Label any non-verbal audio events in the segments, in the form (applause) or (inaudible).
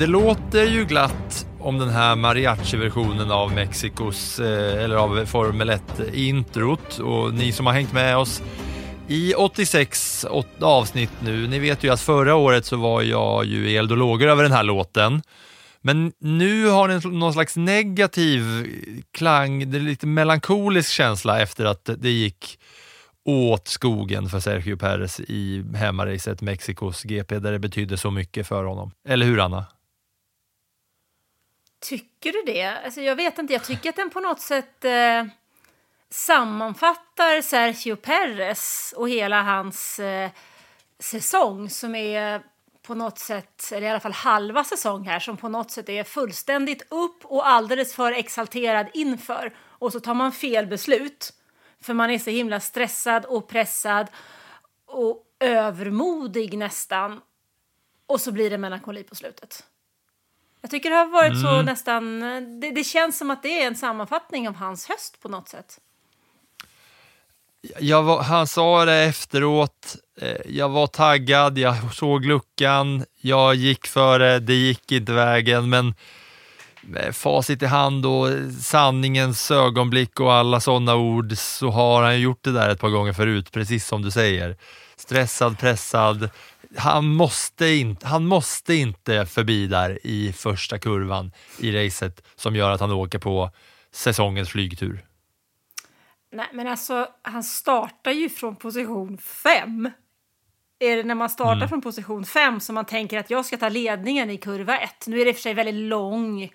Det låter ju glatt om den här mariachi-versionen av Mexikos, eh, eller av Formel 1-introt och ni som har hängt med oss i 86 avsnitt nu, ni vet ju att förra året så var jag ju i eld och lågor över den här låten. Men nu har den någon slags negativ klang, det är lite melankolisk känsla efter att det gick åt skogen för Sergio Perez i hemmaracet Mexikos GP där det betydde så mycket för honom. Eller hur Anna? Tycker du det? Alltså, jag vet inte, jag tycker att den på något sätt eh, sammanfattar Sergio Perez och hela hans eh, säsong som är på något sätt, eller i alla fall halva säsong här, som på något sätt är fullständigt upp och alldeles för exalterad inför. Och så tar man fel beslut, för man är så himla stressad och pressad och övermodig nästan. Och så blir det melankoli på slutet. Jag tycker det har varit mm. så nästan, det, det, känns som att det är en sammanfattning av hans höst på något sätt. Var, han sa det efteråt, eh, jag var taggad, jag såg luckan, jag gick för det, gick inte vägen, men med facit i hand och sanningens ögonblick och alla sådana ord så har han gjort det där ett par gånger förut, precis som du säger. Stressad, pressad, han måste, inte, han måste inte förbi där i första kurvan i racet som gör att han åker på säsongens flygtur. Nej, men alltså han startar ju från position fem. Är det när man startar mm. från position fem som man tänker att jag ska ta ledningen i kurva ett? Nu är det i och för sig väldigt lång eh,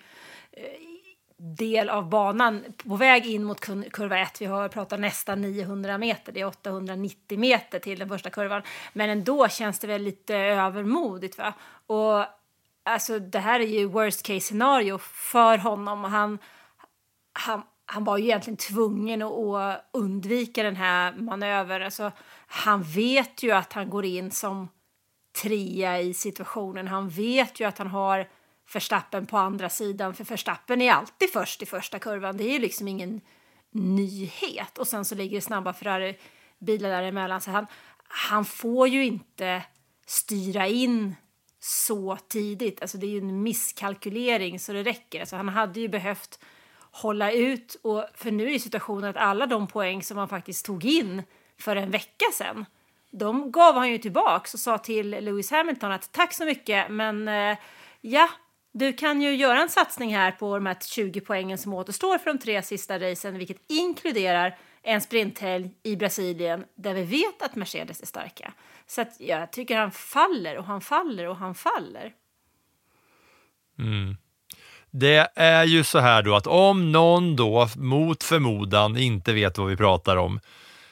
del av banan på väg in mot kurva 1. Vi har pratat nästan 900 meter, det är 890 meter till den första kurvan. Men ändå känns det väl lite övermodigt. Va? Och alltså, det här är ju worst case scenario för honom. Han, han, han var ju egentligen tvungen att undvika den här manövern. Alltså, han vet ju att han går in som trea i situationen. Han vet ju att han har Verstappen på andra sidan, för Verstappen är alltid först i första kurvan. Det är ju liksom ingen nyhet. Och sen så ligger det snabba Ferrari-bilar däremellan. Så han, han får ju inte styra in så tidigt. Alltså det är ju en misskalkylering så det räcker. Alltså han hade ju behövt hålla ut. Och för nu är situationen att alla de poäng som han faktiskt tog in för en vecka sedan de gav han ju tillbaks och sa till Lewis Hamilton att tack så mycket men eh, ja, du kan ju göra en satsning här på de här 20 poängen som återstår för de tre sista racen, vilket inkluderar en sprinthelg i Brasilien där vi vet att Mercedes är starka. Så att jag tycker han faller och han faller och han faller. Mm. Det är ju så här då att om någon då mot förmodan inte vet vad vi pratar om,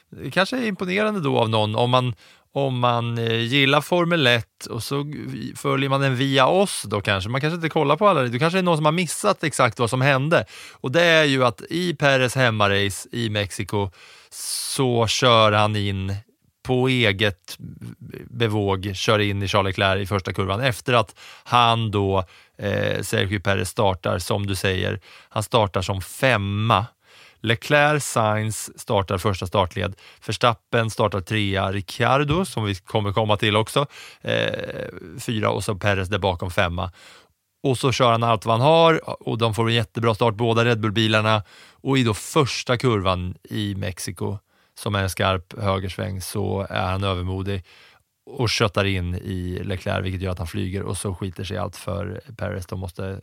det kanske är imponerande då av någon om man, om man eh, gillar Formel 1 och så följer man den via oss då kanske, man kanske inte kollar på alla, det kanske är någon som har missat exakt vad som hände. Och det är ju att i Peres hemmarace i Mexiko så kör han in på eget bevåg, kör in i Charles Leclerc i första kurvan. Efter att han då, eh, Sergio Perez startar som du säger, han startar som femma. Leclerc, Sainz startar första startled, Verstappen startar trea, Ricciardo som vi kommer komma till också, eh, fyra och så Perez där bakom femma. Och så kör han allt vad han har och de får en jättebra start, båda Red Bull-bilarna. Och i då första kurvan i Mexiko, som är en skarp högersväng, så är han övermodig och köttar in i Leclerc, vilket gör att han flyger och så skiter sig allt för Perez. De måste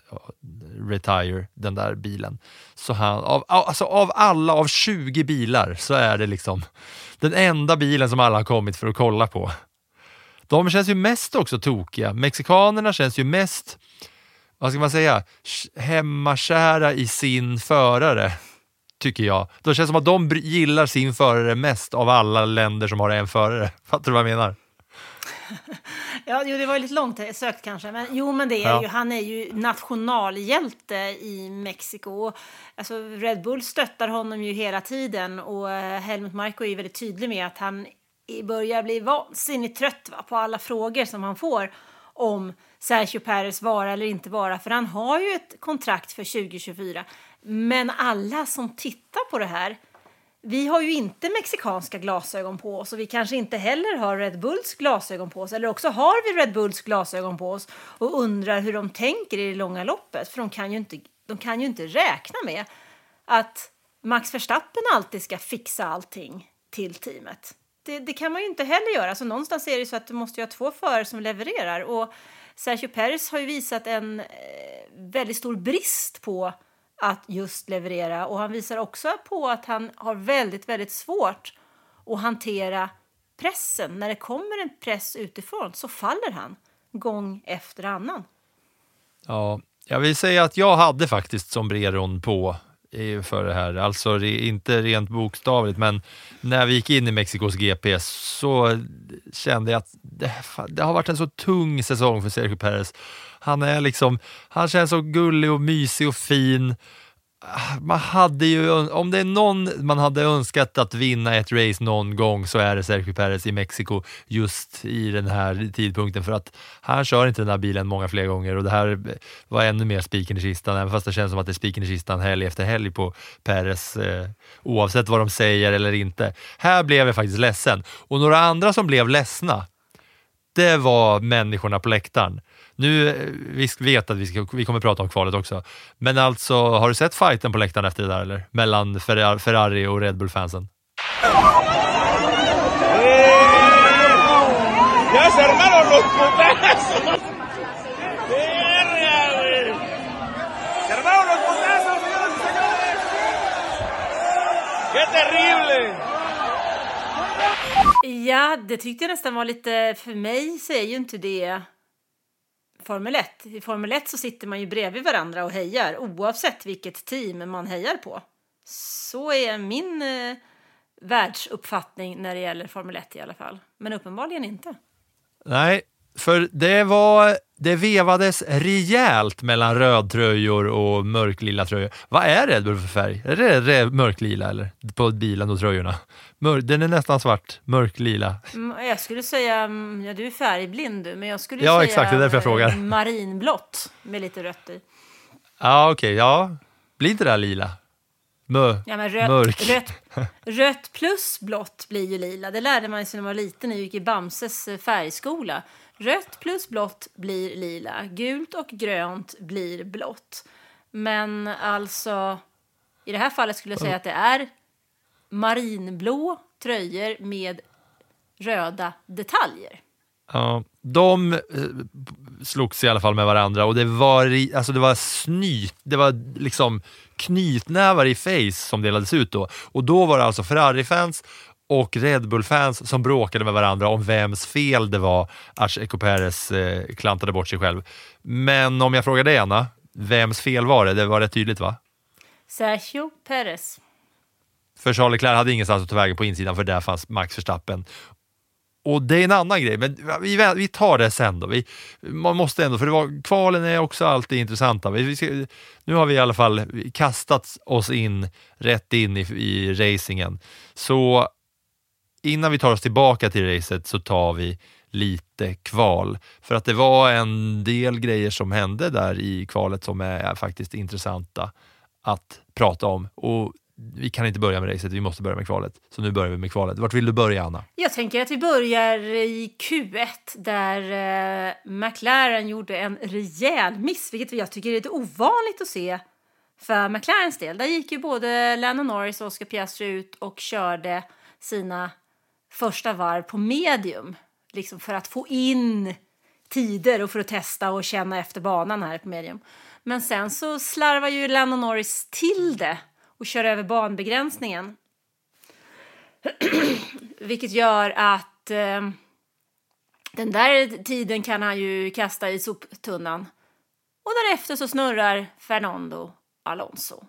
retire den där bilen. Så han, av, alltså av alla, av 20 bilar, så är det liksom den enda bilen som alla har kommit för att kolla på. De känns ju mest också tokiga. Mexikanerna känns ju mest, vad ska man säga, hemmakära i sin förare. tycker jag. Det känns som att de gillar sin förare mest av alla länder som har en förare. Fattar du vad jag menar? Ja, jo, det var lite långt sökt kanske. Men, jo, men det är ja. ju, han är ju nationalhjälte i Mexiko. Alltså, Red Bull stöttar honom ju hela tiden och eh, Helmut Marko är ju väldigt tydlig med att han börjar bli vansinnigt trött va, på alla frågor som han får om Sergio Perez vara eller inte vara, för han har ju ett kontrakt för 2024. Men alla som tittar på det här vi har ju inte mexikanska glasögon på oss och vi kanske inte heller har Red Bulls glasögon på oss. Eller också har vi Red Bulls glasögon på oss och undrar hur de tänker i det långa loppet. För de kan ju inte, de kan ju inte räkna med att Max Verstappen alltid ska fixa allting till teamet. Det, det kan man ju inte heller göra. Så någonstans är det så att du måste ha två förare som levererar. Och Sergio Perez har ju visat en eh, väldigt stor brist på att just leverera. Och han visar också på att han har väldigt, väldigt svårt att hantera pressen. När det kommer en press utifrån så faller han gång efter annan. Ja, jag vill säga att jag hade faktiskt sombreron på för det här. Alltså inte rent bokstavligt, men när vi gick in i Mexikos GP så kände jag att det, det, har varit en så tung säsong för Sergio Perez. Han är liksom, han känns så gullig och mysig och fin man hade ju, om det är någon man hade önskat att vinna ett race någon gång så är det Sergio Perez i Mexiko just i den här tidpunkten för att han kör inte den här bilen många fler gånger och det här var ännu mer spiken i kistan, även fast det känns som att det är spiken i kistan helg efter helg på Perez eh, oavsett vad de säger eller inte. Här blev jag faktiskt ledsen och några andra som blev ledsna, det var människorna på läktaren. Nu, eh, vi vet att vi, ska, vi kommer prata om kvalet också, men alltså har du sett fighten på läktaren efter det där eller? Mellan Ferrari och Red Bull-fansen? Ja, det tyckte jag nästan var lite... För mig så är ju inte det Formel 1. I Formel 1 så sitter man ju bredvid varandra och hejar oavsett vilket team man hejar på. Så är min eh, världsuppfattning när det gäller Formel 1 i alla fall. Men uppenbarligen inte. Nej, för det var det vevades rejält mellan rödtröjor och mörklila tröjor. Vad är Red Bull för färg? Är det, det mörklila eller? På bilen och tröjorna? Mör, den är nästan svart, mörklila. Mm, jag skulle säga, mm, ja du är färgblind du, men jag skulle ja, säga exakt, det är därför jag frågar. marinblått med lite rött i. Ja, okej, okay, ja. Blir inte det här lila? Mö, ja, men rött, mörk. Rött, (laughs) rött plus blått blir ju lila. Det lärde man sig när man var liten vi gick i Bamses eh, färgskola. Rött plus blått blir lila. Gult och grönt blir blått. Men alltså, i det här fallet skulle jag säga att det är marinblå tröjor med röda detaljer. Ja, de eh, slogs i alla fall med varandra och det var, alltså det var snyt, det var liksom knytnävar i face som delades ut då. Och då var det alltså Ferrari-fans och Red Bull-fans som bråkade med varandra om vems fel det var att Checo Perez eh, klantade bort sig själv. Men om jag frågar dig, Anna, vems fel var det? Det var rätt tydligt, va? Sergio Perez. För Charles Leclerc hade ingenstans att ta vägen på insidan, för där fanns Max Verstappen. Och det är en annan grej, men vi, vi tar det sen då. Vi, man måste ändå, för det var, kvalen är också alltid intressanta. Vi, vi ska, nu har vi i alla fall kastat oss in, rätt in i, i racingen. Så innan vi tar oss tillbaka till racet så tar vi lite kval. För att det var en del grejer som hände där i kvalet som är faktiskt intressanta att prata om. Och vi kan inte börja med racet, vi måste börja med kvalet. Så nu börjar vi med kvalet. Vart vill du börja, Anna? Jag tänker att vi börjar i Q1 där eh, McLaren gjorde en rejäl miss, vilket jag tycker är lite ovanligt att se för McLarens del. Där gick ju både Lennon Norris och Oscar Piastri ut och körde sina första varv på medium. Liksom för att få in tider och för att testa och känna efter banan här på medium. Men sen så slarvar ju Lennon Norris till det och kör över banbegränsningen. (clears throat) Vilket gör att eh, den där tiden kan han ju kasta i soptunnan. Och därefter så snurrar Fernando Alonso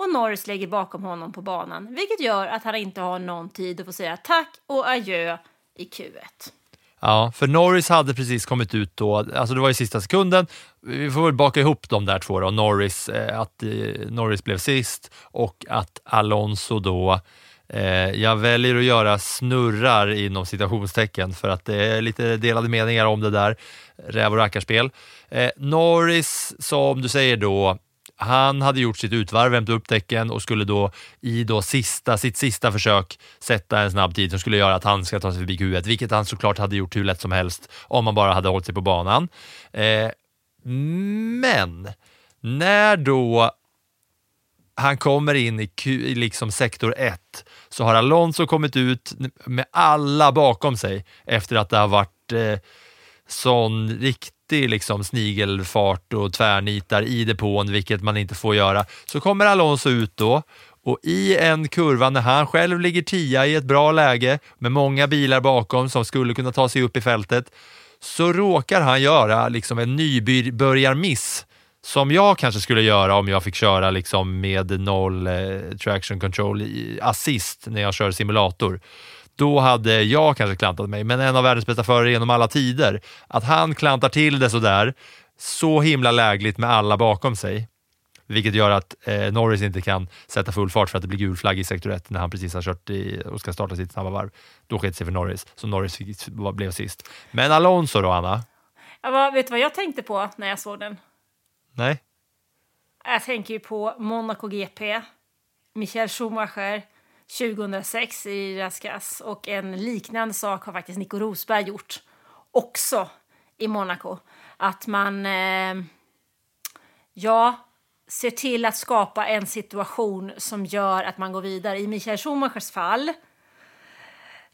och Norris lägger bakom honom på banan, vilket gör att han inte har någon tid att få säga tack och adjö i Q1. Ja, för Norris hade precis kommit ut då, alltså det var i sista sekunden. Vi får väl baka ihop de där två då, Norris, eh, att eh, Norris blev sist och att Alonso då eh, jag väljer att göra snurrar inom citationstecken för att det är lite delade meningar om det där räv och rackarspel. Eh, Norris, som du säger då, han hade gjort sitt utvarv, vänt upp däcken och skulle då i då sista, sitt sista försök sätta en snabb tid som skulle göra att han ska ta sig förbi Q1, vilket han såklart hade gjort hur lätt som helst om han bara hade hållit sig på banan. Eh, men när då han kommer in i, Q, i liksom sektor 1 så har Alonso kommit ut med alla bakom sig efter att det har varit eh, sån riktig alltid liksom snigelfart och tvärnitar i depån, vilket man inte får göra. Så kommer Alonso ut då och i en kurva när han själv ligger tia i ett bra läge med många bilar bakom som skulle kunna ta sig upp i fältet, så råkar han göra liksom en nybörjarmiss som jag kanske skulle göra om jag fick köra liksom med noll eh, traction control assist när jag kör simulator då hade jag kanske klantat mig. Men en av världens bästa förare genom alla tider, att han klantar till det sådär, så himla lägligt med alla bakom sig, vilket gör att eh, Norris inte kan sätta full fart för att det blir gul flagg i sektor 1 när han precis har kört i, och ska starta sitt snabba varv. Då sket sig för Norris, så Norris fick, blev sist. Men Alonso då, Anna? Ja, vet du vad jag tänkte på när jag såg den? Nej. Jag tänker ju på Monaco GP, Michael Schumacher, 2006 i Raskas och en liknande sak har faktiskt Nico Rosberg gjort också i Monaco. Att man, eh, ja, ser till att skapa en situation som gör att man går vidare. I Michael Schumachers fall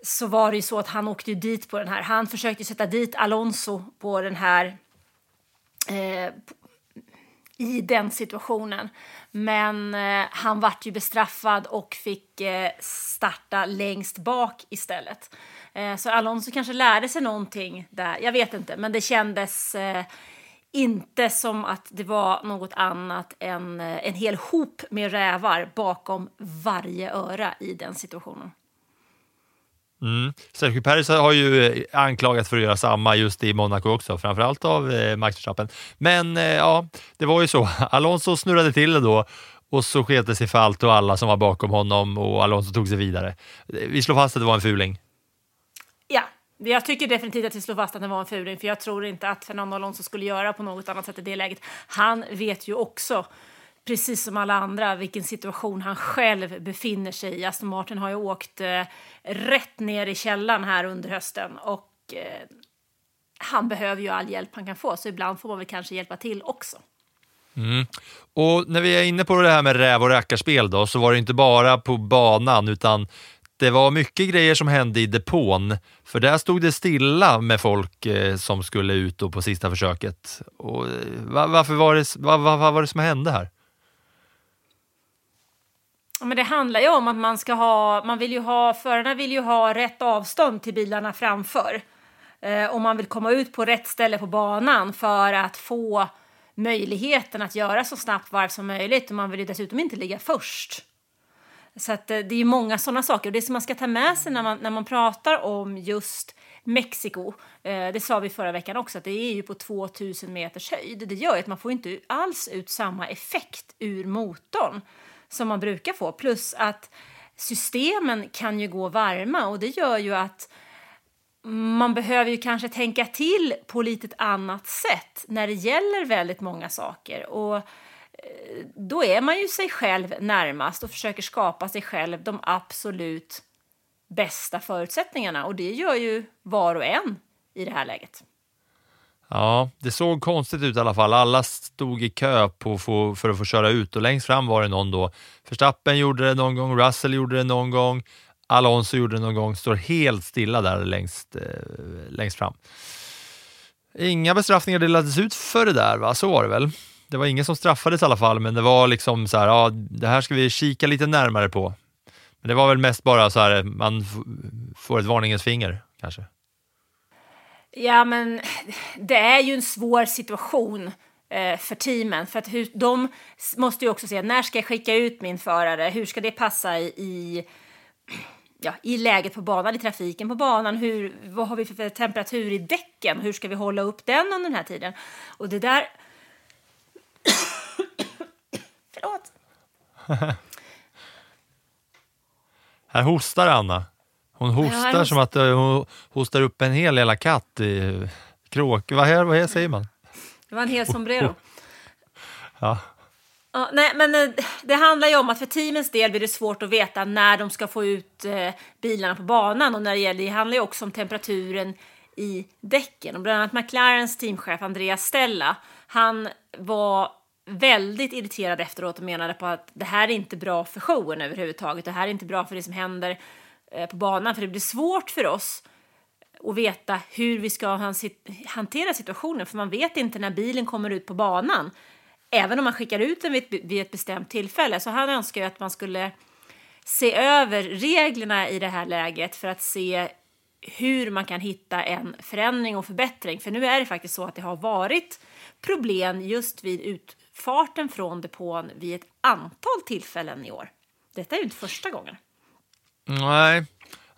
så var det ju så att han åkte dit på den här. Han försökte sätta dit Alonso på den här eh, i den situationen. Men eh, han vart ju bestraffad och fick eh, starta längst bak istället. Eh, så Alonso kanske lärde sig någonting där. Jag vet inte, men det kändes eh, inte som att det var något annat än eh, en hel hop med rävar bakom varje öra i den situationen. Mm. Sergio Perez har ju eh, anklagats för att göra samma just i Monaco också, framförallt av eh, Max Verstappen. Men eh, ja, det var ju så. (laughs) Alonso snurrade till det då och så sket det sig för allt och alla som var bakom honom och Alonso tog sig vidare. Eh, vi slår fast att det var en fuling. Ja, jag tycker definitivt att vi slår fast att det var en fuling, för jag tror inte att Fernando Alonso skulle göra på något annat sätt i det läget. Han vet ju också precis som alla andra, vilken situation han själv befinner sig i. Aston Martin har ju åkt eh, rätt ner i källan här under hösten och eh, han behöver ju all hjälp han kan få, så ibland får man väl kanske hjälpa till också. Mm. Och när vi är inne på det här med räv och rackarspel då, så var det inte bara på banan, utan det var mycket grejer som hände i depån, för där stod det stilla med folk eh, som skulle ut på sista försöket. Och, eh, va, varför var det, va, va, vad var det som hände här? Men det handlar ju om att man ska ha, man vill ju ha, förarna vill ju ha rätt avstånd till bilarna framför. Eh, och man vill komma ut på rätt ställe på banan för att få möjligheten att göra så snabbt varv som möjligt. Och man vill ju dessutom inte ligga först. Så att, eh, det är ju många sådana saker. Och det som man ska ta med sig när man, när man pratar om just Mexiko, eh, det sa vi förra veckan också, att det är ju på 2000 meters höjd. Det gör ju att man får inte alls ut samma effekt ur motorn som man brukar få. Plus att systemen kan ju gå varma och det gör ju att man behöver ju kanske tänka till på lite annat sätt när det gäller väldigt många saker. Och eh, då är man ju sig själv närmast och försöker skapa sig själv de absolut bästa förutsättningarna. Och det gör ju var och en i det här läget. Ja, det såg konstigt ut i alla fall. Alla stod i kö på, för, för att få köra ut och längst fram var det någon då. Verstappen gjorde det någon gång, Russell gjorde det någon gång, Alonso gjorde det någon gång. Står helt stilla där längst, eh, längst fram. Inga bestraffningar delades ut för det där, va? så var det väl? Det var ingen som straffades i alla fall, men det var liksom så här, ja, det här ska vi kika lite närmare på. Men det var väl mest bara så här, man får ett varningens finger kanske. Ja, men det är ju en svår situation eh, för teamen. För att hur, de måste ju också se när ska jag skicka ut min förare, hur ska det passa i, i ja, i läget på banan, i trafiken på banan, hur, vad har vi för temperatur i däcken, hur ska vi hålla upp den under den här tiden? Och det där... (coughs) Förlåt. (laughs) Här hostar Anna. Hon hostar här som att eh, hon hostar upp en hel jävla katt i kråk. Vad, här, vad här säger man? Det var en hel sombrero. (laughs) Ja. Ja, nej, men eh, det handlar ju om att för teamens del blir det svårt att veta när de ska få ut eh, bilarna på banan och när det gäller, det handlar ju också om temperaturen i däcken och bland annat McLarens teamchef Andreas Stella, han var väldigt irriterad efteråt och menade på att det här är inte bra för showen överhuvudtaget. Det här är inte bra för det som händer Eh, på banan för det blir svårt för oss att veta hur vi ska hantera situationen för man vet inte när bilen kommer ut på banan även om man skickar ut den vid ett, vid ett bestämt tillfälle. Så han önskar ju att man skulle se över reglerna i det här läget för att se hur man kan hitta en förändring och förbättring. För nu är det faktiskt så att det har varit problem just vid utfarten från depån vid ett antal tillfällen i år. Detta är ju inte första gången. Nej.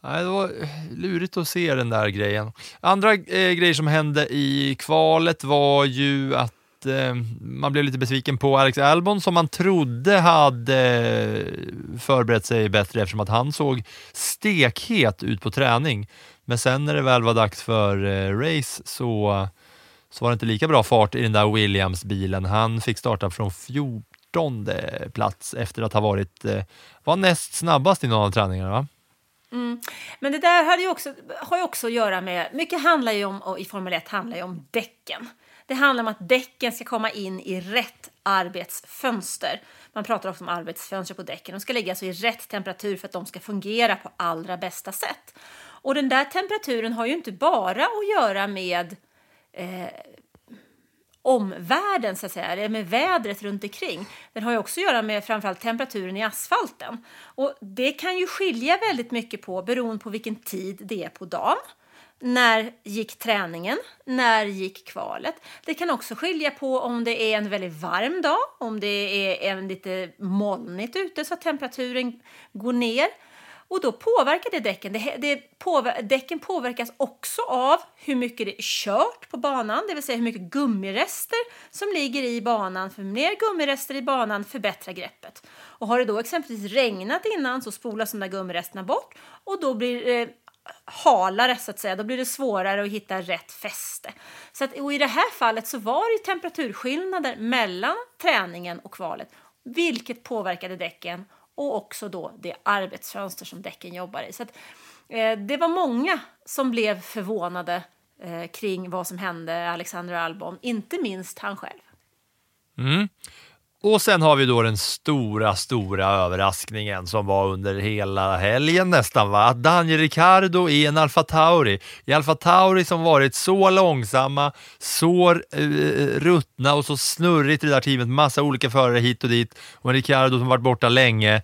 Nej, det var eh, lurigt att se den där grejen. Andra eh, grejer som hände i kvalet var ju att eh, man blev lite besviken på Alex Albon som man trodde hade eh, förberett sig bättre eftersom att han såg stekhet ut på träning. Men sen när det väl var dags för eh, race så, så var det inte lika bra fart i den där Williams-bilen. Han fick starta från 14 plats efter att ha varit eh, var näst snabbast i någon av träningarna. Va? Mm. Men det där har ju också, har ju också att göra med, mycket handlar ju om, och i Formel 1 handlar ju om däcken. Det handlar om att däcken ska komma in i rätt arbetsfönster. Man pratar också om arbetsfönster på däcken. De ska ligga alltså i rätt temperatur för att de ska fungera på allra bästa sätt. Och den där temperaturen har ju inte bara att göra med eh, omvärlden, så att säga, eller med vädret runt omkring. Den har ju också att göra med framförallt temperaturen i asfalten. Och det kan ju skilja väldigt mycket på beroende på vilken tid det är på dagen. När gick träningen? När gick kvalet? Det kan också skilja på om det är en väldigt varm dag, om det är en lite molnigt ute så att temperaturen går ner. Och då påverkar det däcken. Det, det påver däcken påverkas också av hur mycket det är kört på banan, det vill säga hur mycket gummirester som ligger i banan. För mer gummirester i banan förbättrar greppet. Och har det då exempelvis regnat innan så spolas de där gummiresterna bort och då blir det halare så att säga, då blir det svårare att hitta rätt fäste. Så att, och i det här fallet så var det temperaturskillnader mellan träningen och kvalet, vilket påverkade däcken och också då det arbetsfönster som däcken jobbar i. Så att, eh, det var många som blev förvånade eh, kring vad som hände Alexander Albon, inte minst han själv. Mm. Och sen har vi då den stora, stora överraskningen som var under hela helgen nästan, va? att Daniel Ricciardo i en Alfa Tauri, i Alfa Tauri som varit så långsamma, så uh, ruttna och så snurrigt i det där teamet, massa olika förare hit och dit, och en Ricciardo som varit borta länge,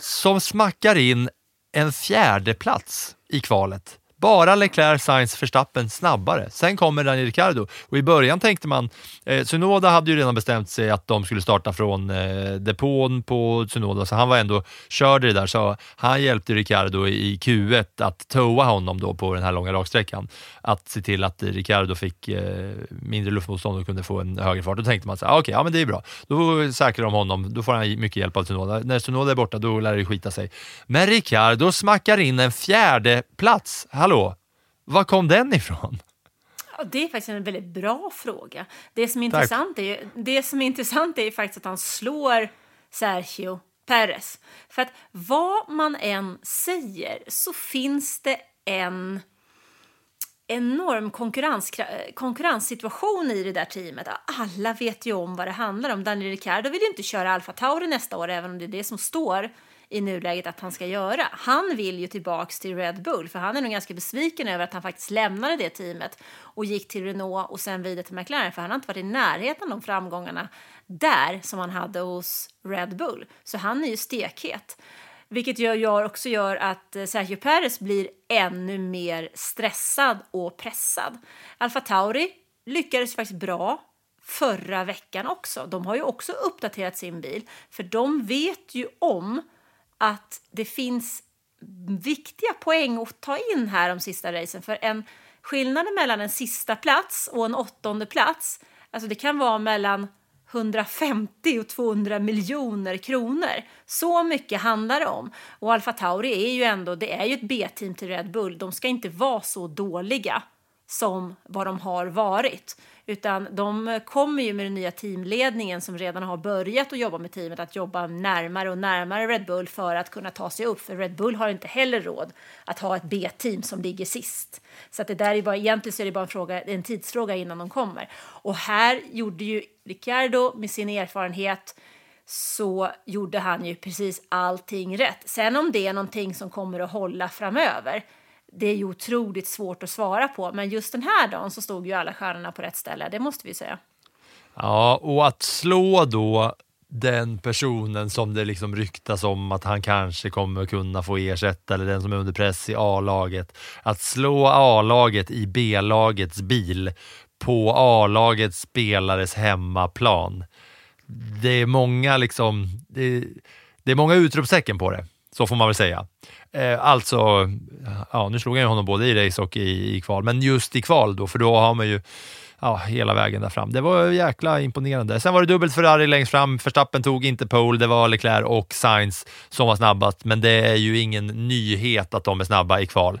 som smackar in en fjärde plats i kvalet. Bara Leclerc, Sainz, Verstappen snabbare. Sen kommer Daniel Ricciardo. Och i början tänkte man, eh, Sunoda hade ju redan bestämt sig att de skulle starta från eh, depån på Sunoda, så han var ändå körde det där. Så han hjälpte Ricciardo i Q1 att toa honom då på den här långa raksträckan. Att se till att Ricciardo fick eh, mindre luftmotstånd och kunde få en högre fart. Då tänkte man så här, ah, okej, okay, ja men det är bra. Då säkrar de honom, då får han mycket hjälp av Tsunoda. När Tsunoda är borta, då lär det skita sig. Men Ricciardo smackar in en fjärde plats. Hallå var kom den ifrån? Ja, det är faktiskt en väldigt bra fråga. Det som är, intressant är, det som är intressant är faktiskt att han slår Sergio Perez. För att vad man än säger så finns det en enorm konkurrens, konkurrenssituation i det där teamet. Alla vet ju om vad det handlar om. Daniel Ricciardo vill ju inte köra Alfa Tauri nästa år, även om det är det som står i nuläget att han ska göra. Han vill ju tillbaks till Red Bull för han är nog ganska besviken över att han faktiskt lämnade det teamet och gick till Renault och sen vidare till McLaren för han har inte varit i närheten av de framgångarna där som han hade hos Red Bull. Så han är ju stekhet. Vilket gör, också gör att eh, Sergio Perez blir ännu mer stressad och pressad. Alfa Tauri lyckades faktiskt bra förra veckan också. De har ju också uppdaterat sin bil, för de vet ju om att det finns viktiga poäng att ta in här de sista racen. För en skillnaden mellan en sista plats och en åttonde plats, alltså det kan vara mellan 150 och 200 miljoner kronor. Så mycket handlar det om. Och Alfa Tauri är ju ändå, det är ju ett B-team till Red Bull. De ska inte vara så dåliga som vad de har varit. Utan de kommer ju med den nya teamledningen som redan har börjat att jobba med teamet att jobba närmare och närmare Red Bull för att kunna ta sig upp. För Red Bull har inte heller råd att ha ett B-team som ligger sist. Så att det där är bara, egentligen så är det bara en, fråga, en tidsfråga innan de kommer. Och här gjorde ju Ricciardo med sin erfarenhet så gjorde han ju precis allting rätt. Sen om det är någonting som kommer att hålla framöver, det är ju otroligt svårt att svara på. Men just den här dagen så stod ju alla stjärnorna på rätt ställe, det måste vi säga. Ja, och att slå då den personen som det liksom ryktas om att han kanske kommer kunna få ersätta eller den som är under press i A-laget. Att slå A-laget i B-lagets bil på A-lagets spelares hemmaplan. Det är många liksom, det, det är många utropstecken på det, så får man väl säga. Eh, alltså, ja, nu slog jag honom både i race och i, i kval, men just i kval då, för då har man ju ja, hela vägen där fram. Det var jäkla imponerande. Sen var det dubbelt Ferrari längst fram. Verstappen tog inte pole, det var Leclerc och Sainz som var snabbast, men det är ju ingen nyhet att de är snabba i kval.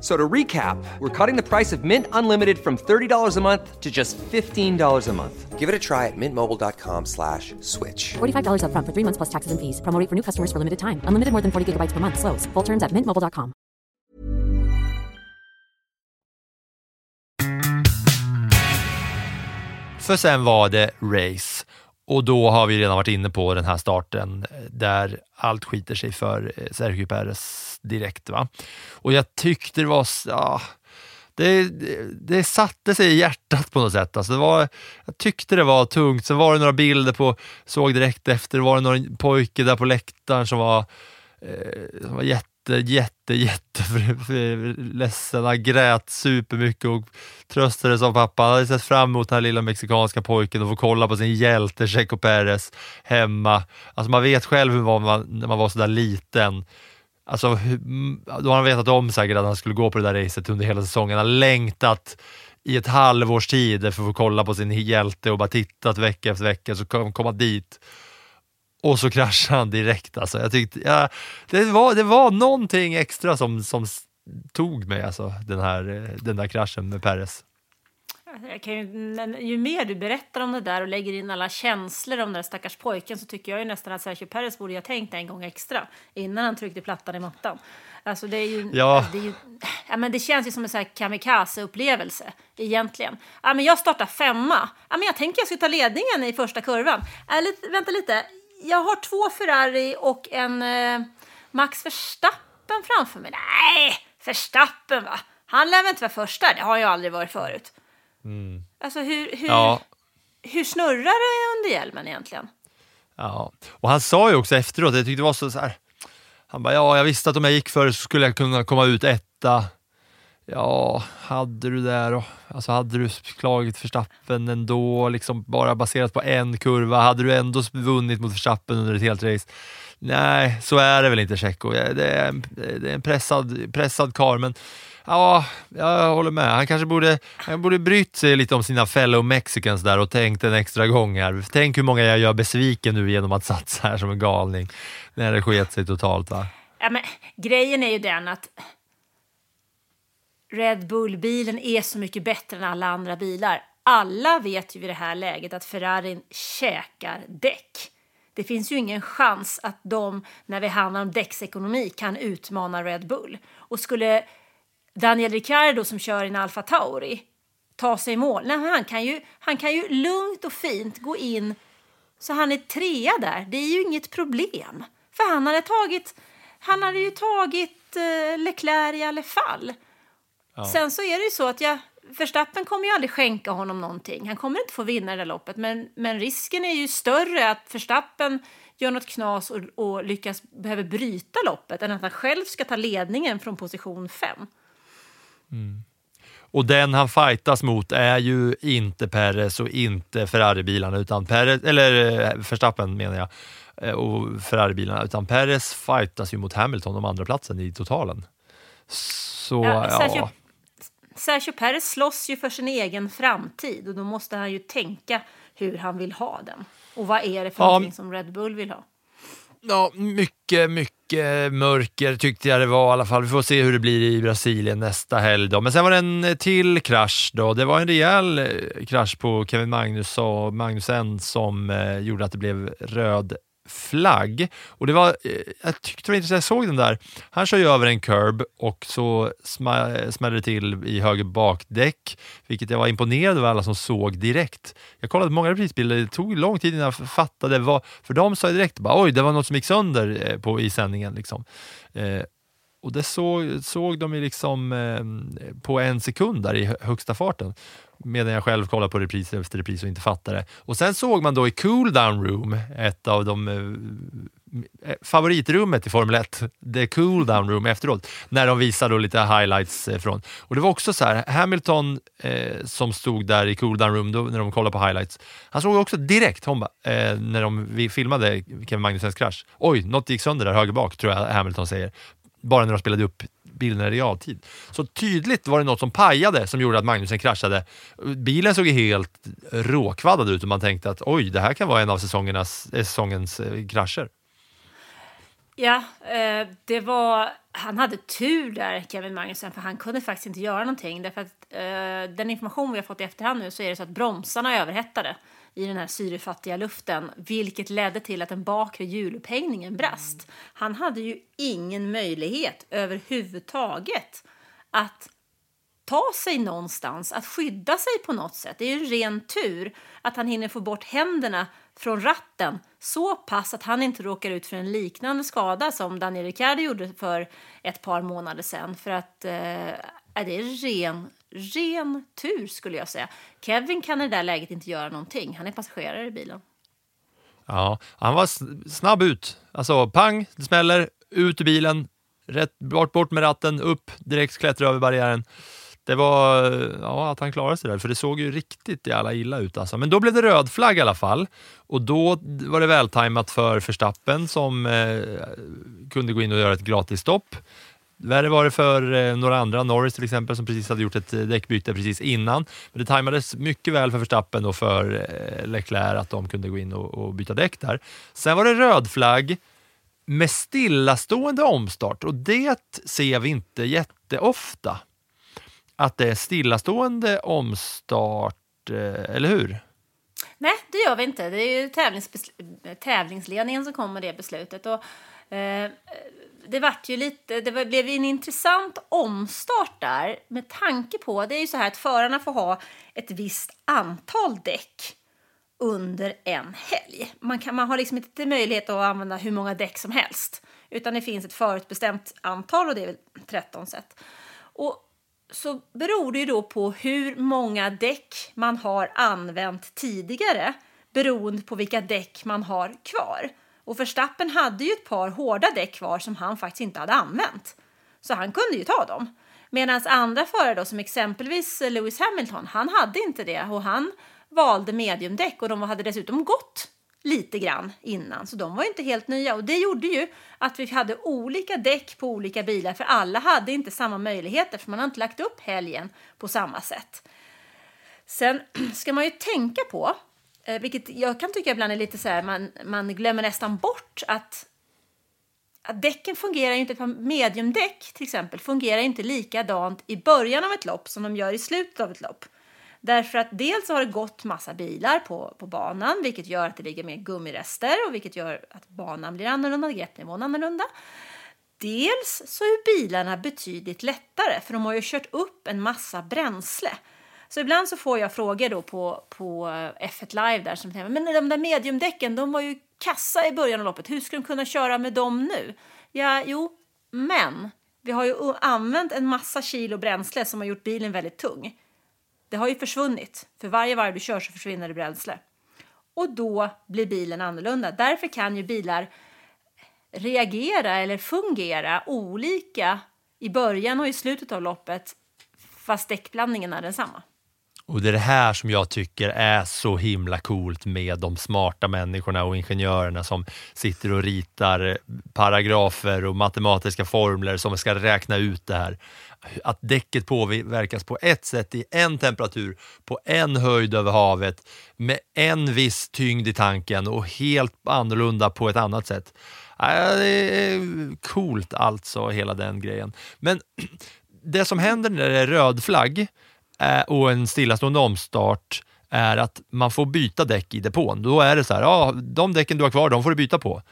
So to recap, we're cutting the price of Mint Unlimited from $30 a month to just $15 a month. Give it a try at mintmobile.com slash switch. $45 upfront for three months plus taxes and fees. Promo for new customers for limited time. Unlimited more than 40 gigabytes per month. Slows. Full terms at mintmobile.com. För sen var det race och då har vi redan varit inne på den här starten där allt skiter sig för eh, Sergio Perez direkt. Va? Och jag tyckte det var... Ja, det, det, det satte sig i hjärtat på något sätt. Alltså det var, jag tyckte det var tungt. Sen var det några bilder på, såg direkt efter, var det någon pojke där på läktaren som var, eh, som var jätte jätte, jätte, jätte ledsen. Han grät supermycket och tröstades av pappa. Han hade sett fram emot den här lilla mexikanska pojken och få kolla på sin hjälte Checo Perez hemma. Alltså man vet själv hur man var när man var sådär liten. Alltså, då har han vetat om säkert att han skulle gå på det där racet under hela säsongen. Han har längtat i ett halvårs tid för att få kolla på sin hjälte och bara tittat vecka efter vecka, så kom, komma dit och så kraschade han direkt. Alltså. Jag tyckte, ja, det, var, det var någonting extra som, som tog mig, alltså, den, här, eh, den där kraschen med Perez. Ju, ju mer du berättar om det där och lägger in alla känslor om den där stackars pojken så tycker jag ju nästan att Sergio Perez borde ha tänkt en gång extra innan han tryckte plattan i mattan. Alltså det är ju... Ja. Det, är ju, ja, men det känns ju som en kamikaze-upplevelse egentligen. Ja, men jag startar femma. Ja, men jag tänker jag ska ta ledningen i första kurvan. Äh, lite, vänta lite, jag har två Ferrari och en eh, Max Verstappen framför mig. Nej, Verstappen va? Han lär väl inte vara första? Det har jag aldrig varit förut. Mm. Alltså hur, hur, ja. hur snurrar det under hjälmen egentligen? Ja, och han sa ju också efteråt, jag tyckte det var så, så här, han bara, ja, jag visste att om jag gick för så skulle jag kunna komma ut etta. Ja, hade du det då? Alltså hade du slagit Verstappen ändå, liksom bara baserat på en kurva? Hade du ändå vunnit mot Verstappen under ett helt race? Nej, så är det väl inte Tjecko. Det är en, det är en pressad, pressad kar, men ja, jag håller med. Han kanske borde, han borde brytt sig lite om sina fellow mexicans där och tänkt en extra gång här. Tänk hur många jag gör besviken nu genom att satsa här som en galning när det sket sig totalt. Va? Ja, men, grejen är ju den att Red Bull-bilen är så mycket bättre än alla andra bilar. Alla vet ju i det här läget att Ferrarin käkar däck. Det finns ju ingen chans att de, när det handlar om däcksekonomi, kan utmana Red Bull. Och skulle Daniel Ricciardo som kör en Alfa Tauri ta sig i mål, nej, han, kan ju, han kan ju lugnt och fint gå in så han är trea där. Det är ju inget problem. För han hade tagit, han hade ju tagit eh, Leclerc i alla fall. Sen så är det ju så att jag, Verstappen kommer ju aldrig skänka honom någonting. Han kommer inte få vinna det där loppet, men, men risken är ju större att Verstappen gör något knas och, och lyckas behöver bryta loppet än att han själv ska ta ledningen från position 5. Och den han fightas mot är ju inte Perez och inte Ferrari-bilarna, utan Perez, eller eh, Verstappen menar jag, eh, och Ferrari-bilarna, utan Perez fightas ju mot Hamilton om andra platsen i totalen. Så Ja, ja, Sergio, Sergio Perez slåss ju för sin egen framtid och då måste han ju tänka hur han vill ha den. Och vad är det för Ja, någonting som Red Bull vill ha? Ja, mycket, mycket mörker tyckte jag det var i alla fall. Vi får se hur det blir i Brasilien nästa helg. Då. Men sen var det en eh, till krasch. Då. Det var en rejäl eh, krasch på Kevin Magnus och Magnusen som eh, gjorde att det blev röd flagg. Och det var, eh, jag tyckte det var intressant, jag såg den där. Han kör ju över en curb och så smäller det till i höger bakdäck, vilket jag var imponerad över alla som såg direkt. Jag kollade många reprisbilder, det tog lång tid innan jag fattade vad, för de sa ju direkt bara, oj, det var något som gick sönder eh, på, i sändningen. Liksom. Eh, och det såg, såg de ju liksom eh, på en sekund där i högsta farten. Medan jag själv kollade på repris efter repris och inte fattade. Och sen såg man då i cool down room, ett av de eh, eh favoritrummet i Formel 1, the cool down room efteråt, när de visade lite highlights eh, från. Och det var också så här, Hamilton eh, som stod där i cool down room då, när de kollade på highlights, han såg också direkt, hon ba, eh, när de vi filmade Kevin Magnussens krasch, oj, något gick sönder där höger bak, tror jag Hamilton säger bara när de spelade upp bilderna i realtid. Så tydligt var det något som pajade som gjorde att Magnusen kraschade. Bilen såg helt råkvaddad ut och man tänkte att oj, det här kan vara en av säsongernas, eh, säsongens eh, krascher. Ja, eh, det var... Han hade tur där, Kevin Magnussen, för han kunde faktiskt inte göra någonting. Därför att eh, den information vi har fått i efterhand nu så är det så att bromsarna överhettade i den här syrefattiga luften, vilket ledde till att den bakre hjulupphängningen brast. Han hade ju ingen möjlighet överhuvudtaget att ta sig någonstans, att skydda sig på något sätt. Det är ju ren tur att han hinner få bort händerna från ratten så pass att han inte råkar ut för en liknande skada som Daniel Ricciardo gjorde för ett par månader sedan. För att eh, det är ren, ren tur skulle jag säga. Kevin kan i det där läget inte göra någonting. Han är passagerare i bilen. Ja, han var snabb ut. Alltså pang, det smäller, ut ur bilen, rätt, bort, bort med ratten, upp, direkt klättra över barriären. Det var ja, att han klarade sig där, för det såg ju riktigt jävla illa ut. Alltså. Men då blev det röd flagg i alla fall och då var det vältajmat för Verstappen som eh, kunde gå in och göra ett gratisstopp. Värre var det för eh, några andra, Norris till exempel, som precis hade gjort ett eh, däckbyte precis innan. Men det tajmades mycket väl för Verstappen och för eh, Leclerc att de kunde gå in och, och byta däck där. Sen var det röd flagg med stillastående omstart och det ser vi inte jätteofta. Att det är stillastående omstart, eller hur? Nej, det gör vi inte. Det är ju tävlingsledningen som kommer med det beslutet. Och, eh, det vart ju lite, det blev en intressant omstart där med tanke på, det är ju så här att förarna får ha ett visst antal däck under en helg. Man, kan, man har liksom inte möjlighet att använda hur många däck som helst. Utan det finns ett förutbestämt antal och det är väl 13 set. Och så beror det ju då på hur många däck man har använt tidigare beroende på vilka däck man har kvar. Och Verstappen hade ju ett par hårda däck kvar som han faktiskt inte hade använt. Så han kunde ju ta dem. Medan andra förare då, som exempelvis Lewis Hamilton, han hade inte det och han valde mediumdäck och de hade dessutom gått lite grann innan, så de var ju inte helt nya. Och det gjorde ju att vi hade olika däck på olika bilar, för alla hade inte samma möjligheter, för man har inte lagt upp helgen på samma sätt. Sen (clears throat) ska man ju tänka på, Eh, vilket jag kan tycka ibland är lite så här, man, man glömmer nästan bort att att däcken fungerar ju inte, på mediumdäck till exempel, fungerar inte likadant i början av ett lopp som de gör i slutet av ett lopp. Därför att dels har det gått massa bilar på, på banan, vilket gör att det ligger mer gummirester och vilket gör att banan blir annorlunda, greppnivån annorlunda. Dels så är bilarna betydligt lättare, för de har ju kört upp en massa bränsle. Så ibland så får jag frågor då på, på eh, F1 Live där som säger men de där mediumdäcken, de var ju kassa i början av loppet. Hur ska de kunna köra med dem nu? Ja, jo, men Vi har ju använt en massa kilo bränsle som har gjort bilen väldigt tung. Det har ju försvunnit. För varje varv du kör så försvinner det bränsle. Och då blir bilen annorlunda. Därför kan ju bilar reagera eller fungera olika i början och i slutet av loppet fast däckblandningen är densamma. Och det är det här som jag tycker är så himla coolt med de smarta människorna och ingenjörerna som sitter och ritar paragrafer och matematiska formler som ska räkna ut det här. Att däcket påverkas på ett sätt i en temperatur, på en höjd över havet, med en viss tyngd i tanken och helt annorlunda på ett annat sätt. Det är coolt alltså, hela den grejen. Men (clears throat) det som händer när det är röd flagg och en stillastående omstart är att man får byta däck i depån. Då är det så här, ja, de däcken du har kvar, de får du byta på.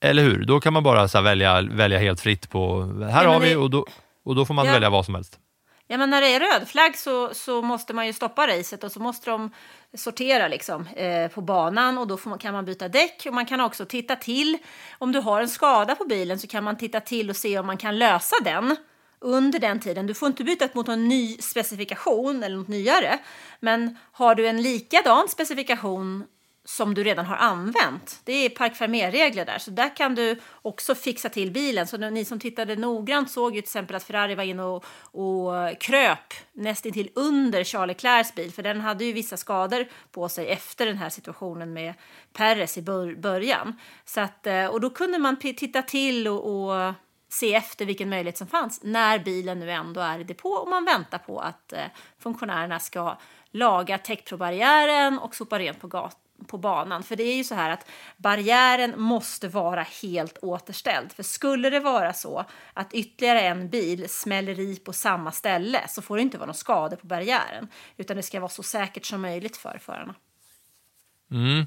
Eller hur? Då kan man bara så välja, välja helt fritt på, här Ja, har vi det- och då, och då får man Ja. välja vad som helst. Ja, men när det är röd flagg så, så måste man ju stoppa racet och så måste de sortera liksom, eh, på banan och då man, kan man byta däck och man kan också titta till. Om du har en skada på bilen så kan man titta till och se om man kan lösa den under den tiden. Du får inte byta mot någon ny specifikation eller något nyare, men har du en likadan specifikation som du redan har använt. Det är Park regler där, så där kan du också fixa till bilen. Så ni som tittade noggrant såg ju till exempel att Ferrari var inne och, och kröp nästintill under Charles Leclercs bil, för den hade ju vissa skador på sig efter den här situationen med Perez i början. Så att, eh, och då kunde man titta till och, och se efter vilken möjlighet som fanns när bilen nu ändå är i depå och man väntar på att eh, funktionärerna ska laga täckprobarriären och sopa rent på, gat- på banan. För det är ju så här att barriären måste vara helt återställd. För skulle det vara så att ytterligare en bil smäller i på samma ställe så får det inte vara någon skada på barriären utan det ska vara så säkert som möjligt för förarna. Mm.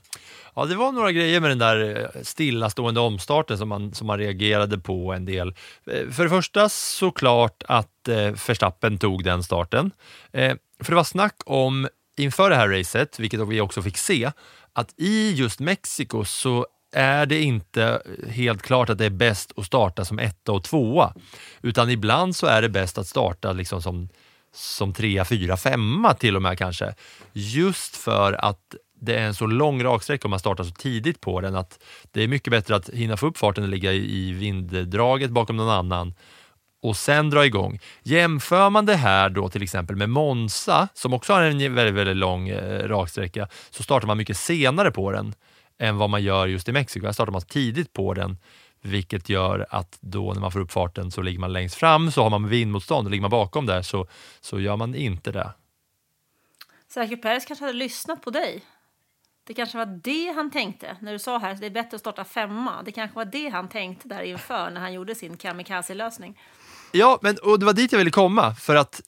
Ja, det var några grejer med den där eh, stillastående omstarten som man, som man reagerade på en del. Eh, för det första såklart att eh, Verstappen tog den starten. Eh, för det var snack om inför det här racet, vilket vi också fick se, att i just Mexiko så är det inte eh, helt klart att det är bäst att starta som etta och tvåa, utan ibland så är det bäst att starta liksom som, som trea, fyra, femma till och med kanske. Just för att det är en så lång raksträcka om man startar så tidigt på den att det är mycket bättre att hinna få upp farten och ligga i vinddraget bakom någon annan och sen dra igång. Jämför man det här då till exempel med Monza, som också har en väldigt, väldigt lång eh, raksträcka, så startar man mycket senare på den än vad man gör just i Mexiko. Här startar man tidigt på den, vilket gör att då när man får upp farten så ligger man längst fram, så har man vindmotstånd och ligger man bakom där så, så gör man inte det. Sergio Perez kanske hade lyssnat på dig. Det kanske var det han tänkte när du sa här att det är bättre att starta femma. Det kanske var det han tänkte där inför när han gjorde sin kamikaze-lösning. Ja, men, och det var dit jag ville komma, för att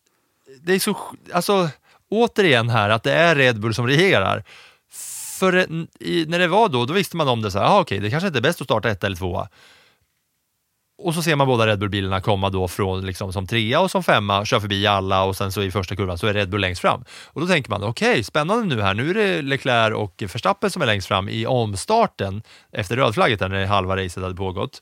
det är så, alltså återigen här, att det är Red Bull som regerar. För eh, i, när det var då, då visste man om det så här, ah, okej, det kanske inte är bäst att starta ett eller tvåa. Och så ser man båda Red Bull-bilarna komma då från liksom som trea och som femma, kör förbi alla och sen så i första kurvan så är Red Bull längst fram. Och då tänker man, okej, spännande nu här, nu är det Leclerc och Verstappen som är längst fram i omstarten efter rödflagget där när halva racet hade pågått.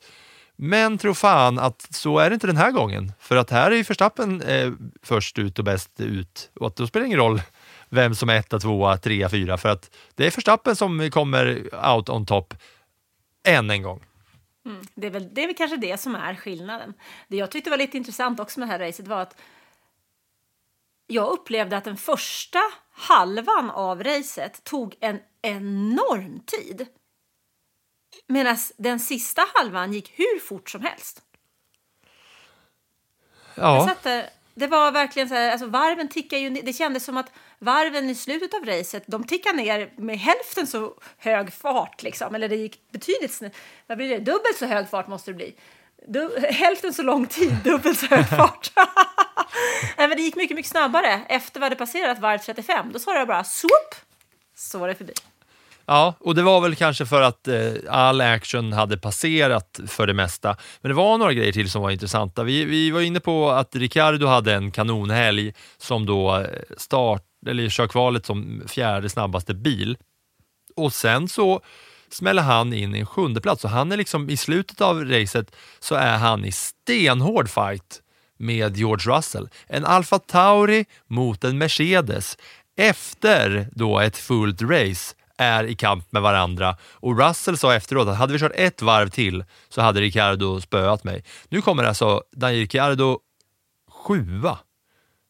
Men tro fan att så är det inte den här gången. För att här är ju Verstappen eh, först ut och bäst ut. Och att då spelar det ingen roll vem som är etta, tvåa, trea, fyra. För att det är Verstappen som kommer out on top än en gång. Det är, väl, det är väl kanske det som är skillnaden. Det jag tyckte var lite intressant också med det här racet var att jag upplevde att den första halvan av racet tog en enorm tid. Medan den sista halvan gick hur fort som helst. Jag Ja, satt där, det var verkligen så här, alltså varven tickar ju ner. Det kändes som att varven i slutet av racet, de tickade ner med hälften så hög fart liksom. Eller det gick betydligt snett. Vad blir det? Dubbelt så hög fart måste det bli. Du, hälften så lång tid, (laughs) dubbelt så hög fart. (laughs) Nej, men det gick mycket, mycket snabbare. Efter vi hade passerat varv 35, då sa det bara swoop, så var det förbi ja, och det var väl kanske för att eh, all action hade passerat för det mesta. Men det var några grejer till som var intressanta. Vi, vi var inne på att Ricardo hade en kanonhelg som då eh, start, eller kör kvalet som fjärde snabbaste bil. Och sen så smäller han in i en sjunde plats. och han är liksom i slutet av racet så är han i stenhård fight med George Russell. En Alfa Tauri mot en Mercedes efter då ett fullt race är i kamp med varandra och Russell sa efteråt att hade vi kört ett varv till så hade Ricciardo spöat mig. Nu kommer alltså Daniel Ricciardo sjua.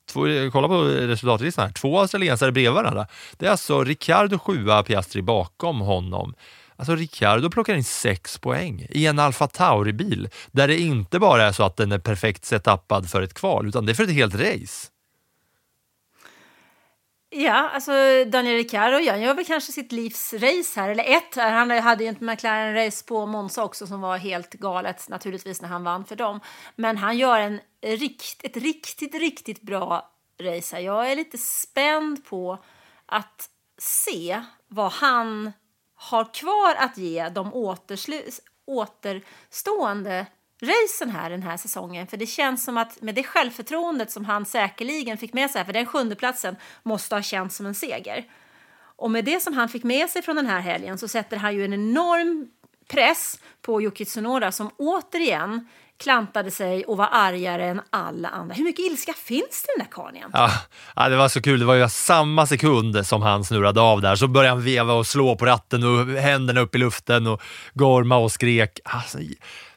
Två, kolla på resultatlistan här, två australiensare bredvid varandra. Det är alltså Ricciardo sjua, Piastri bakom honom. Alltså Ricciardo plockar in sex poäng i en Alfa Tauri-bil där det inte bara är så att den är perfekt setupad för ett kval utan det är för ett helt race. Ja, alltså Daniel Ricciardo han gör väl kanske sitt livs race här, eller ett. Han hade ju ett McLaren-race på Monza också som var helt galet naturligtvis när han vann för dem. Men han gör en rikt, ett riktigt, riktigt bra race här. Jag är lite spänd på att se vad han har kvar att ge de återstående racen här den här säsongen. För det känns som att med det självförtroendet som han säkerligen fick med sig, för den sjunde platsen måste ha känts som en seger. Och med det som han fick med sig från den här helgen så sätter han ju en enorm press på Yuki Tsunoda som återigen klantade sig och var argare än alla andra. Hur mycket ilska finns det i den där karln egentligen? ja, det var så kul. Det var ju samma sekund som han snurrade av där så började han veva och slå på ratten och händerna upp i luften och gorma och skrek. Alltså,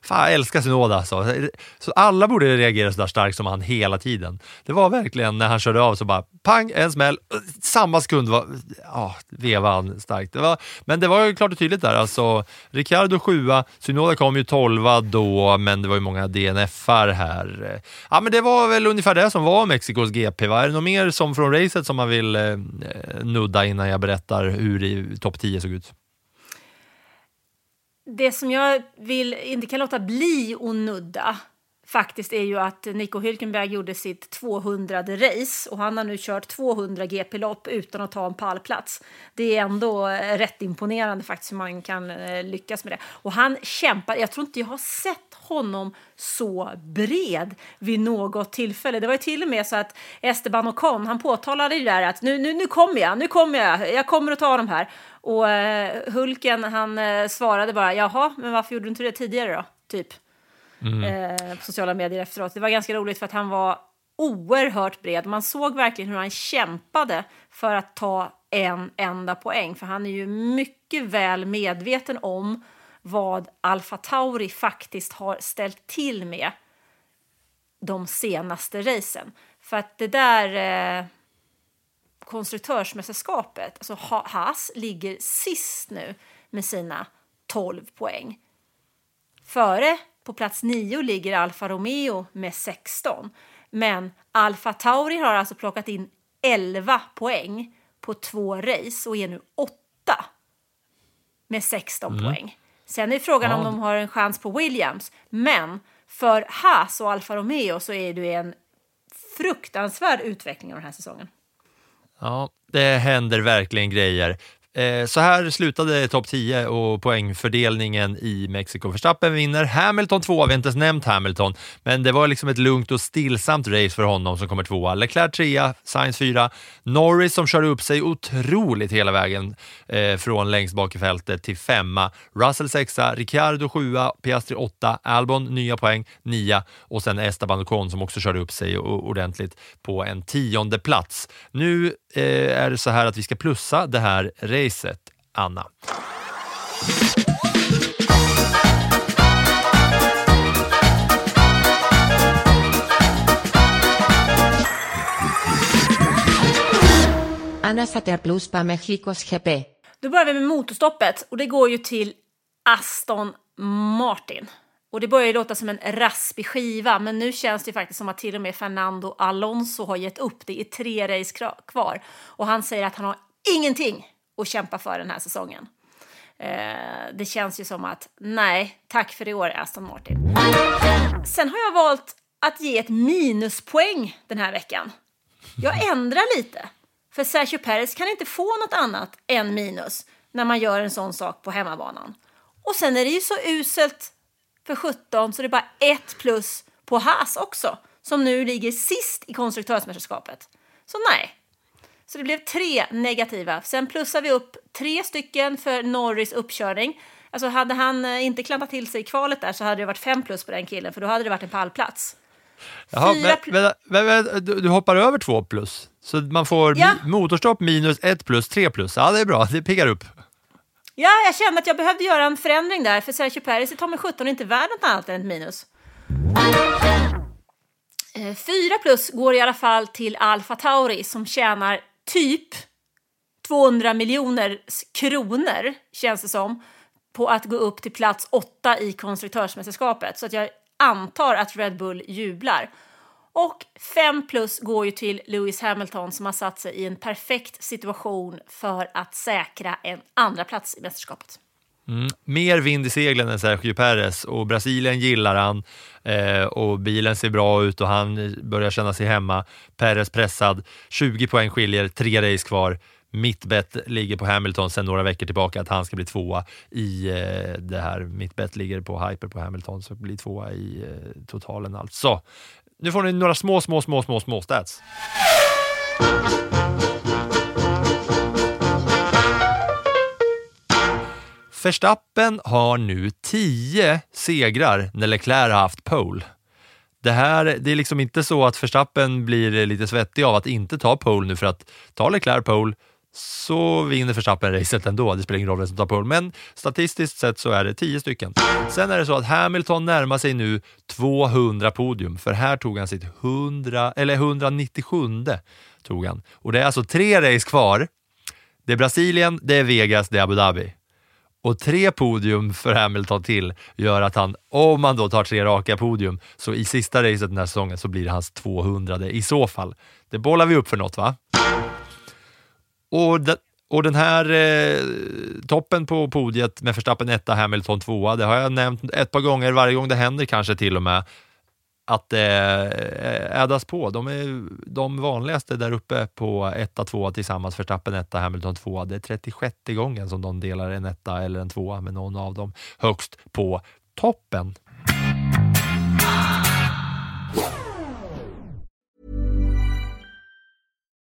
Fan, jag älskar Synoda alltså. Så alla borde reagera så där starkt som han hela tiden. Det var verkligen när han körde av så bara pang, en smäll. Samma sekund var, ja, vevade han starkt. Det var, men det var ju klart och tydligt där. Alltså, Ricardo sjua, Synoda kom ju tolva då, men det var ju många DNFar här. Ja, men det var väl ungefär det som var Mexikos GP. Va? Är det något mer som från racet som man vill eh, nudda innan jag berättar hur topp 10 såg ut? Det som jag vill, inte kan låta bli att nudda faktiskt är ju att Nico Hülkenberg gjorde sitt 200 race och han har nu kört 200 GP-lopp utan att ta en pallplats. Det är ändå eh, rätt imponerande faktiskt hur man kan eh, lyckas med det. Och han kämpar, jag tror inte jag har sett honom så bred vid något tillfälle. Det var ju till och med så att Esteban Ocon, han påtalade ju där att nu, nu, nu kommer jag, nu kommer jag, jag kommer att ta dem här. Och eh, Hulken han svarade bara jaha, men varför gjorde du inte det tidigare då? Typ. Mm. Eh, på sociala medier efteråt. Det var ganska roligt för att han var oerhört bred. Man såg verkligen hur han kämpade för att ta en enda poäng. För han är ju mycket väl medveten om vad Alfa Tauri faktiskt har ställt till med de senaste racen. För att det där eh, konstruktörsmästerskapet, alltså Haas ligger sist nu med sina 12 poäng. Före, på plats 9, ligger Alfa Romeo med 16. Men Alfa Tauri har alltså plockat in 11 poäng på två race och är nu 8 med 16 mm. poäng. Sen är frågan ja. om de har en chans på Williams. Men för Haas och Alfa Romeo så är det en fruktansvärd utveckling av den här säsongen. Ja, det händer verkligen grejer. Eh, så här slutade topp 10 och poängfördelningen i Mexiko. Verstappen vinner, Hamilton tvåa, vi har inte ens nämnt Hamilton, men det var liksom ett lugnt och stillsamt race för honom som kommer tvåa. Leclerc trea, Sainz fyra, Norris som körde upp sig otroligt hela vägen eh, från längst bak i fältet till femma, Russell sexa, Ricciardo sjua, Piastri åtta, Albon nya poäng, nia och sen Esteban Ocon som också körde upp sig ordentligt på en tionde plats. Nu eh, är det så här att vi ska plussa det här racet racet, Anna. Anna satte plus på Mexicos GP. Då börjar vi med motorstoppet och det går ju till Aston Martin. Och det börjar ju låta som en raspig skiva, men nu känns det faktiskt som att till och med Fernando Alonso har gett upp. Det är tre race kvar och han säger att han har ingenting och kämpa för den här säsongen. Eh, det känns ju som att nej, tack för i år Aston Martin. Sen har jag valt att ge ett minuspoäng den här veckan. Jag ändrar lite. För Sergio Perez kan inte få något annat än minus när man gör en sån sak på hemmabanan. Och sen är det ju så uselt för 17 så det är bara ett plus på Haas också som nu ligger sist i konstruktörsmästerskapet. Så nej, så det blev tre negativa. Sen plussar vi upp tre stycken för Norris uppkörning. Alltså hade han eh, inte klantat till sig i kvalet där så hade det varit fem plus på den killen för då hade det varit en pallplats. Jaha, Fyra men, vänta, vänta, du, hoppar över två plus, så man får Ja. mi- motorstopp minus ett plus, tre plus. Ja, det är bra, det piggar upp. Ja, jag kände att jag behövde göra en förändring där för Sergio Perez är ta mig 17 inte värd något annat än ett minus. Eh, Fyra plus går i alla fall till Alfa Tauri som tjänar typ 200 miljoner kronor, känns det som, på att gå upp till plats åtta i konstruktörsmästerskapet. Så att jag antar att Red Bull jublar. Och 5 plus går ju till Lewis Hamilton som har satt sig i en perfekt situation för att säkra en andra plats i mästerskapet. Mm. Mer vind i seglen än Sergio Perez och Brasilien gillar han eh, och bilen ser bra ut och han börjar känna sig hemma. Perez pressad, 20 poäng skiljer, tre race kvar. Mittbett ligger på Hamilton sedan några veckor tillbaka att han ska bli tvåa i eh, det här. Mittbett ligger på hyper på Hamilton så blir tvåa i eh, totalen alltså. Nu får ni några små, små, små, små, små stats. Verstappen har nu 10 segrar när Leclerc har haft pole. Det, här, det är liksom inte så att Verstappen blir lite svettig av att inte ta pole nu för att tar Leclerc pole så vinner Verstappen racet ändå. Det spelar ingen roll vem som tar pole, men statistiskt sett så är det 10 stycken. Sen är det så att Hamilton närmar sig nu 200 podium, för här tog han sitt 100, eller 197 tog han. Och det är alltså tre race kvar. Det är Brasilien, det är Vegas, det är Abu Dhabi. Och tre podium för Hamilton till gör att han, om han då tar tre raka podium, så i sista racet den här säsongen så blir det hans 200 i så fall. Det bollar vi upp för något va? Och, de, och den här eh, toppen på podiet med Verstappen etta, Hamilton tvåa, det har jag nämnt ett par gånger, varje gång det händer kanske till och med, att det eh, ädas på. De är de vanligaste där uppe på etta, tvåa tillsammans. Verstappen etta, Hamilton tvåa. Det är 36 gången som de delar en etta eller en tvåa med någon av dem högst på toppen.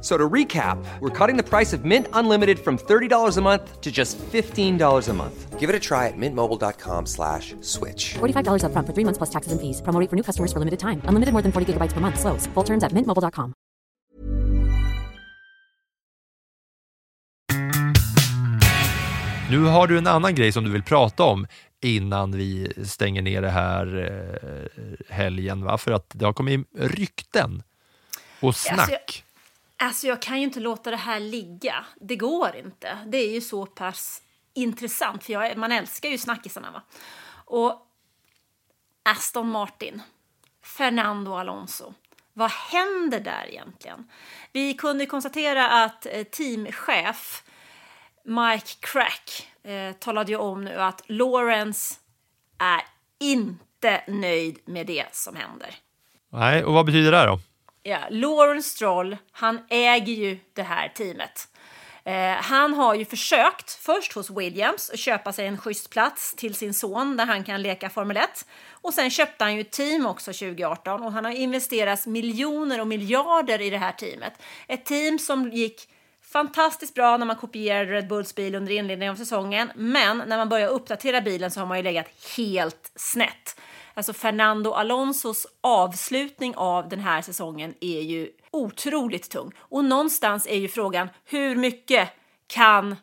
So to recap, we're cutting the price of Mint Unlimited from $30 a month to just $15 a month. Give it a try at mintmobile.com slash switch. $45 upfront for three months plus taxes and fees. Promo rate for new customers for limited time. Unlimited more than 40 gigabytes per month. Slows. Full terms at mintmobile.com. Nu har du en annan grej som du vill prata om innan vi stänger ner det här eh, helgen, va? för att det har kommit rykten och snack. Alltså, jag- Alltså jag kan ju inte låta det här ligga. Det går inte. Det är ju så pass intressant, för jag, man älskar ju snackisarna. Va? Och Aston Martin, Fernando Alonso. Vad händer där egentligen? Vi kunde konstatera att eh, teamchef Mike Crack eh, talade ju om nu att Lawrence är inte nöjd med det som händer. Nej, och vad betyder det då? Ja, Lawrence Stroll, han äger ju det här teamet. Eh, han har ju försökt, först hos Williams, att köpa sig en schysst plats till sin son där han kan leka Formel 1. Och sen köpte han ju ett team också 2018 och han har investerat miljoner och miljarder i det här teamet. Ett team som gick fantastiskt bra när man kopierade Red Bulls bil under inledningen av säsongen. Men när man börjar uppdatera bilen så har man ju legat helt snett. Alltså Fernando Alonsos avslutning av den här säsongen är ju otroligt tung. Och någonstans är ju frågan hur mycket kan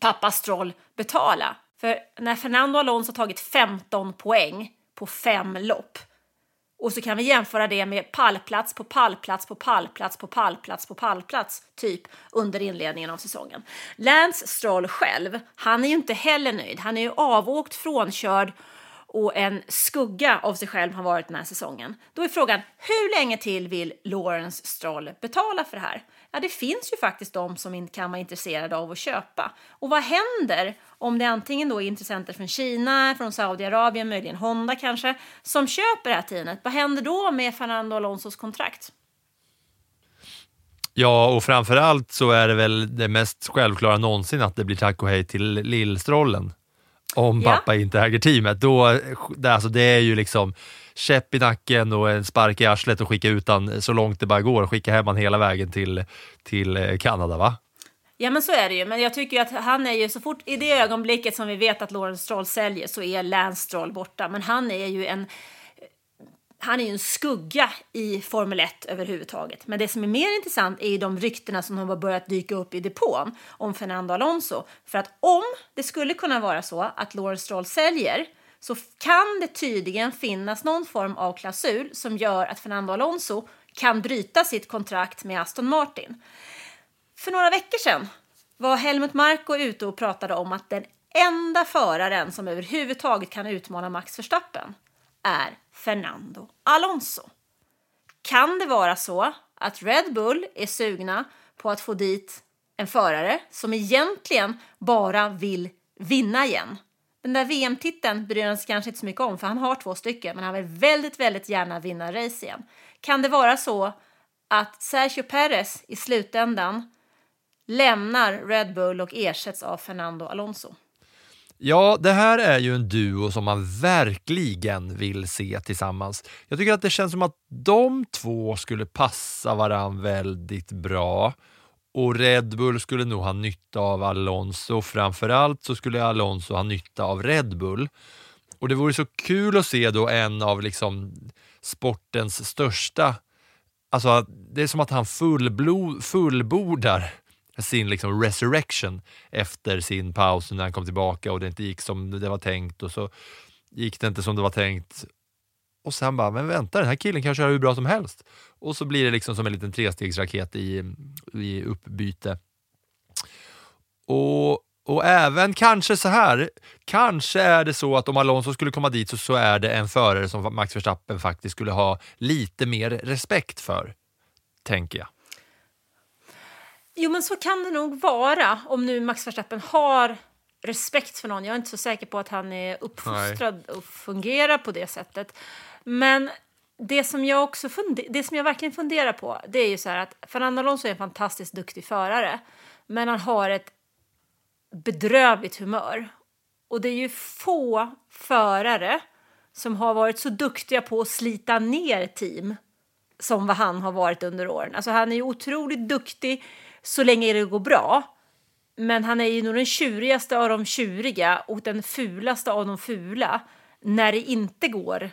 pappa Stroll betala? För när Fernando Alonso har tagit 15 poäng på fem lopp och så kan vi jämföra det med pallplats på pallplats på pallplats på pallplats på pallplats typ under inledningen av säsongen. Lance Stroll själv, han är ju inte heller nöjd. Han är ju avåkt, frånkörd och en skugga av sig själv har varit den här säsongen. Då är frågan, hur länge till vill Lawrence Stroll betala för det här? Ja, det finns ju faktiskt de som kan vara intresserade av att köpa. Och vad händer om det antingen då är intressenter från Kina, från Saudiarabien, möjligen Honda kanske, som köper det här teamet? Vad händer då med Fernando Alonsos kontrakt? Ja, och framförallt så är det väl det mest självklara någonsin att det blir tack och hej till lillstrollen. Om Ja. pappa inte äger teamet. Då, det, alltså det är ju liksom käpp i nacken och en spark i arslet och skicka ut han så långt det bara går skicka hem han hela vägen till, till eh, Kanada va? Ja men så är det ju, men jag tycker ju att han är ju så fort i det ögonblicket som vi vet att Lawrence Stroll säljer så är Lance Stroll borta. Men han är ju en han är ju en skugga i Formel 1 överhuvudtaget. Men det som är mer intressant är ju de ryktena som har börjat dyka upp i depån om Fernando Alonso. För att om det skulle kunna vara så att Lawrence Stroll säljer så kan det tydligen finnas någon form av klausul som gör att Fernando Alonso kan bryta sitt kontrakt med Aston Martin. För några veckor sedan var Helmut Marko ute och pratade om att den enda föraren som överhuvudtaget kan utmana Max Verstappen är Fernando Alonso. Kan det vara så att Red Bull är sugna på att få dit en förare som egentligen bara vill vinna igen? Den där VM-titeln bryr han sig kanske inte så mycket om för han har två stycken men han vill väldigt, väldigt gärna vinna race igen. Kan det vara så att Sergio Perez i slutändan lämnar Red Bull och ersätts av Fernando Alonso? Ja, det här är ju en duo som man verkligen vill se tillsammans. Jag tycker att det känns som att de två skulle passa varann väldigt bra. Och Red Bull skulle nog ha nytta av Alonso. Framförallt så skulle Alonso ha nytta av Red Bull. Och det vore så kul att se då en av liksom sportens största, alltså det är som att han fullblod, fullbordar sin liksom resurrection efter sin paus när han kom tillbaka och det inte gick som det var tänkt och så gick det inte som det var tänkt. Och sen bara, men vänta den här killen kan köra hur bra som helst. Och så blir det liksom som en liten trestegsraket i, i uppbyte. Och, och även kanske så här, kanske är det så att om Alonso skulle komma dit så, så är det en förare som Max Verstappen faktiskt skulle ha lite mer respekt för, tänker jag. Jo, men så kan det nog vara om nu Max Verstappen har respekt för någon. Jag är inte så säker på att han är uppfostrad och fungerar på det sättet. Men det som jag också det som jag verkligen funderar på det är ju så här att Fernando Alonso är en fantastiskt duktig förare men han har ett bedrövligt humör. Och det är ju få förare som har varit så duktiga på att slita ner team som vad han har varit under åren. Alltså han är ju otroligt duktig så länge det går bra. Men han är ju nog den tjurigaste av de tjuriga och den fulaste av de fula när det inte går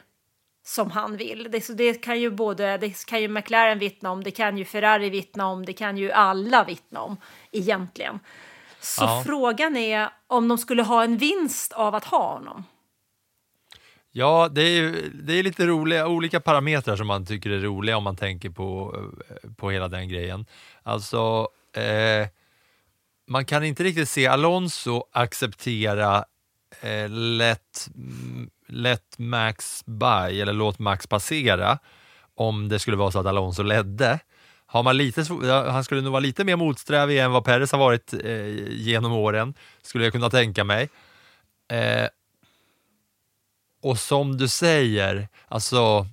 som han vill. Det, så det kan ju både det kan ju McLaren vittna om, det kan ju Ferrari vittna om, det kan ju alla vittna om egentligen. Så Ja. frågan är om de skulle ha en vinst av att ha honom. Ja, det är, det är lite roliga, olika parametrar som man tycker är roliga om man tänker på, eh, på hela den grejen. Alltså, eh, man kan inte riktigt se Alonso acceptera eh, let, mm, let Max by, eller låt Max passera, om det skulle vara så att Alonso ledde. Har man lite, han skulle nog vara lite mer motsträvig än vad Perez har varit eh, genom åren, skulle jag kunna tänka mig. Eh, och som du säger, alltså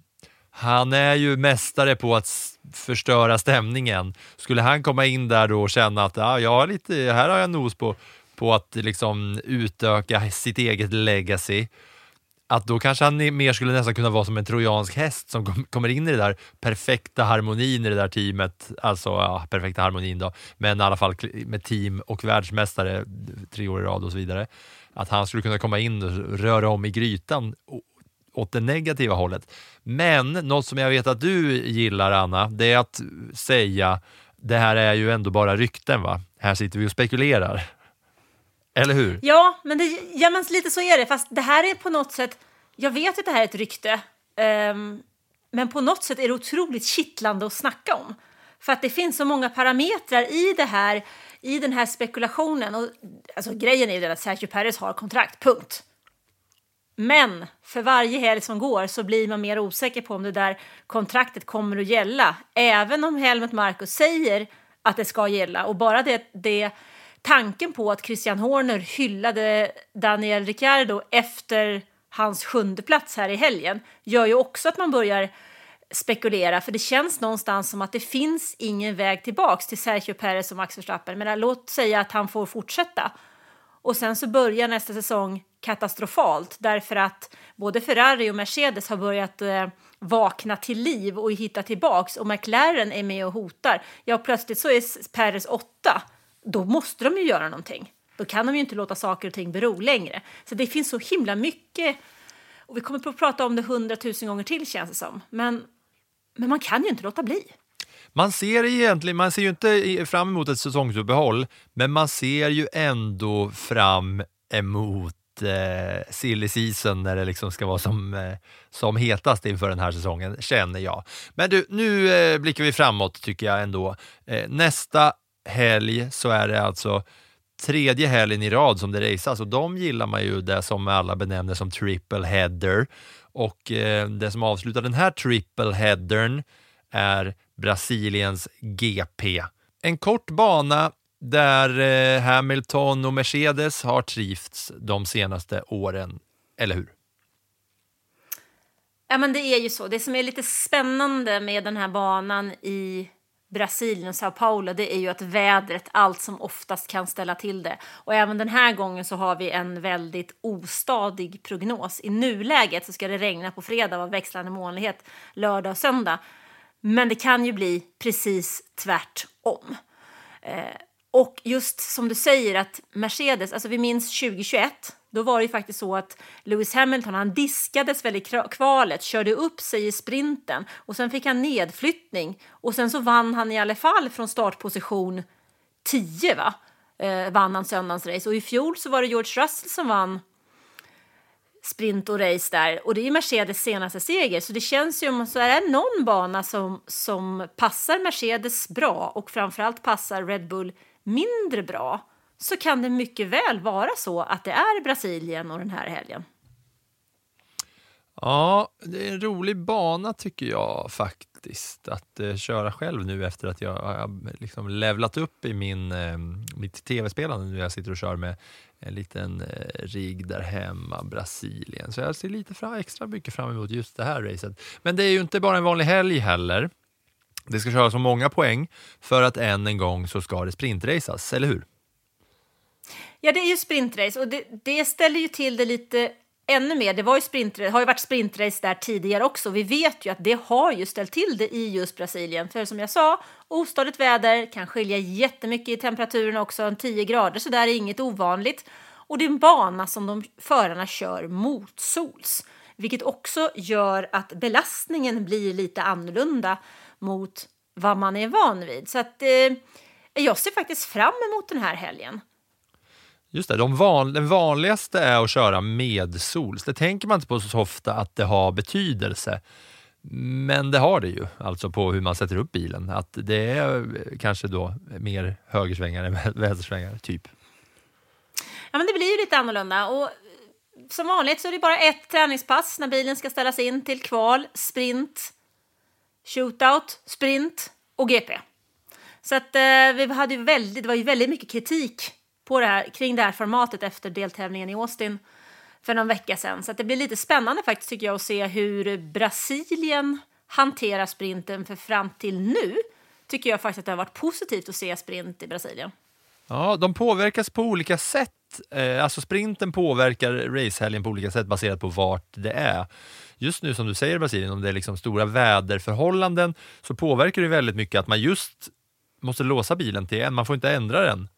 han är ju mästare på att förstöra stämningen. Skulle han komma in där då och känna att ah, jag har lite, här har jag nos på, på att liksom utöka sitt eget legacy, att då kanske han mer skulle nästan kunna vara som en trojansk häst som kom, kommer in i det där perfekta harmonin i det där teamet, alltså ja, perfekta harmonin då, men i alla fall med team och världsmästare tre år i rad och så vidare. Att han skulle kunna komma in och röra om i grytan åt det negativa hållet. Men något som jag vet att du gillar Anna, det är att säga det här är ju ändå bara rykten va? Här sitter vi och spekulerar. Eller hur? Ja, men, det, ja, men lite så är det. Fast det här är på något sätt... Jag vet att det här är ett rykte. um, men på något sätt är det otroligt kittlande att snacka om. För att det finns så många parametrar i det här, i den här spekulationen. Och, alltså, grejen är ju den att Sergio Perez har kontrakt, punkt. Men för varje helg som går så blir man mer osäker på om det där kontraktet kommer att gälla. Även om Helmut Marcus säger att det ska gälla. Och bara det, det tanken på att Christian Horner hyllade Daniel Ricciardo efter hans sjunde plats här i helgen gör ju också att man börjar spekulera, för det känns någonstans som att det finns ingen väg tillbaks till Sergio Perez och Max Verstappen. Men låt säga att han får fortsätta. Och sen så börjar nästa säsong katastrofalt därför att både Ferrari och Mercedes har börjat eh, vakna till liv och hitta tillbaks och McLaren är med och hotar. Ja, plötsligt så är Perez åtta. Då måste de ju göra någonting. Då kan de ju inte låta saker och ting bero längre. Så det finns så himla mycket och vi kommer att prata om det hundratusen gånger till känns det som. Men, men man kan ju inte låta bli. Man ser egentligen, man ser ju inte fram emot ett säsongsuppehåll, men man ser ju ändå fram emot eh, silly season när det liksom ska vara som, eh, som hetast inför den här säsongen, känner jag. Men du, nu eh, blickar vi framåt tycker jag ändå. Eh, nästa helg så är det alltså tredje helgen i rad som det raceas och de gillar man ju det som alla benämner som triple header. Och eh, det som avslutar den här triple headern är Brasiliens GP. En kort bana där eh, Hamilton och Mercedes har trivts de senaste åren, eller hur? Ja, men det är ju så. Det som är lite spännande med den här banan i Brasilien och Sao Paulo, det är ju att vädret allt som oftast kan ställa till det. Och även den här gången så har vi en väldigt ostadig prognos. I nuläget så ska det regna på fredag och växlande molnighet lördag och söndag. Men det kan ju bli precis tvärtom. Eh, och just som du säger att Mercedes, alltså vi minns 2021, då var det ju faktiskt så att Lewis Hamilton han diskades väl i kvalet, körde upp sig i sprinten och sen fick han nedflyttning och sen så vann han i alla fall från startposition 10 va? Eh, vann han söndagens race och i fjol så var det George Russell som vann sprint och race där och det är Mercedes senaste seger så det känns ju om så är det någon bana som, som passar Mercedes bra och framförallt passar Red Bull mindre bra så kan det mycket väl vara så att det är Brasilien och den här helgen. Ja, det är en rolig bana tycker jag faktiskt att eh, köra själv nu efter att jag har liksom levlat upp i min, eh, mitt tv-spelande nu jag sitter och kör med en liten eh, rigg där hemma, Brasilien. Så jag ser lite fram, extra mycket fram emot just det här racet. Men det är ju inte bara en vanlig helg heller. Det ska köras så många poäng för att än en gång så ska det sprintracas, eller hur? Ja, det är ju sprintrace och det, det ställer ju till det lite ännu mer. Det var ju sprintrace, har ju varit sprintrace där tidigare också. Vi vet ju att det har ju ställt till det i just Brasilien. För som jag sa, ostadigt väder kan skilja jättemycket i temperaturen också. En 10 grader så där är inget ovanligt. Och det är en bana som de förarna kör motsols, vilket också gör att belastningen blir lite annorlunda mot vad man är van vid. Så att eh, jag ser faktiskt fram emot den här helgen. Just det, de van, den vanligaste är att köra medsols. Det tänker man inte på så ofta att det har betydelse. Men det har det ju, alltså på hur man sätter upp bilen. Att det är kanske då mer högersvängar än vänstersvängar, typ. Ja, men det blir ju lite annorlunda. Och som vanligt så är det bara ett träningspass när bilen ska ställas in till kval, sprint, shootout, sprint och GP. Så att eh, vi hade väldigt, det var ju väldigt mycket kritik på det här, kring det här formatet efter deltävlingen i Austin för någon vecka sedan. Så det blir lite spännande faktiskt tycker jag att se hur Brasilien hanterar sprinten för fram till nu tycker jag faktiskt att det har varit positivt att se sprint i Brasilien. Ja, de påverkas på olika sätt. Eh, alltså sprinten påverkar racehelgen på olika sätt baserat på vart det är. Just nu som du säger Brasilien, om det är liksom stora väderförhållanden så påverkar det väldigt mycket att man just måste låsa bilen till en, man får inte ändra den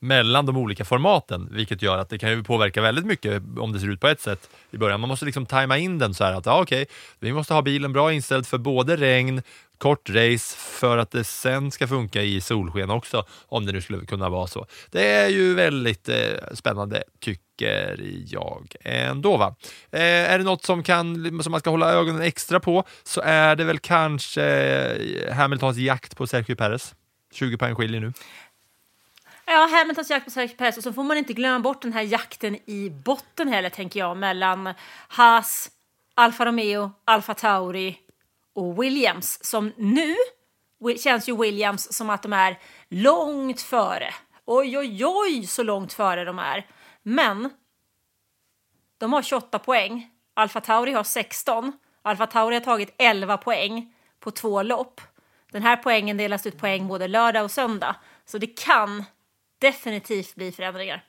mellan de olika formaten, vilket gör att det kan ju påverka väldigt mycket om det ser ut på ett sätt i början. Man måste liksom tajma in den så här att ja, okej, vi måste ha bilen bra inställd för både regn, kort race för att det sen ska funka i solsken också, om det nu skulle kunna vara så. Det är ju väldigt eh, spännande tycker jag ändå. Va? Eh, är det något som, kan, som man ska hålla ögonen extra på så är det väl kanske eh, Hamiltons jakt på Sergio Perez. 20 poäng skiljer nu. Ja, Hamiltons jakt på Sergio Perez och så får man inte glömma bort den här jakten i botten heller, tänker jag, mellan Haas, Alfa Romeo, Alfa Tauri och Williams som nu känns ju Williams som att de är långt före. Oj, oj, oj, så långt före de är. Men de har 28 poäng. Alfa Tauri har 16 Alfa Tauri har tagit 11 poäng på två lopp. Den här poängen delas ut poäng både lördag och söndag. Så det kan definitivt bli förändringar.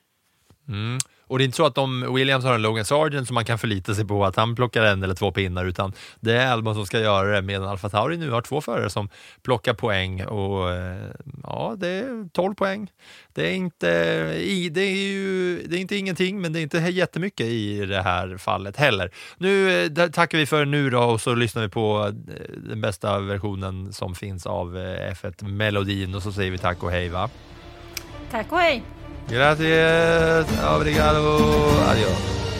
Mm. Och det är inte så att om Williams har en Logan Sargent som man kan förlita sig på att han plockar en eller två pinnar, utan det är Albon som ska göra det, medan Alfa Tauri nu har två förare som plockar poäng och eh, ja, det är 12 poäng. Det är inte, det är ju, det är inte ingenting, men det är inte jättemycket i det här fallet heller. Nu eh, tackar vi för nu då och så lyssnar vi på eh, den bästa versionen som finns av F1-melodin och så säger vi tack och hej va? Tack och! Gracias, obrigado, adiós.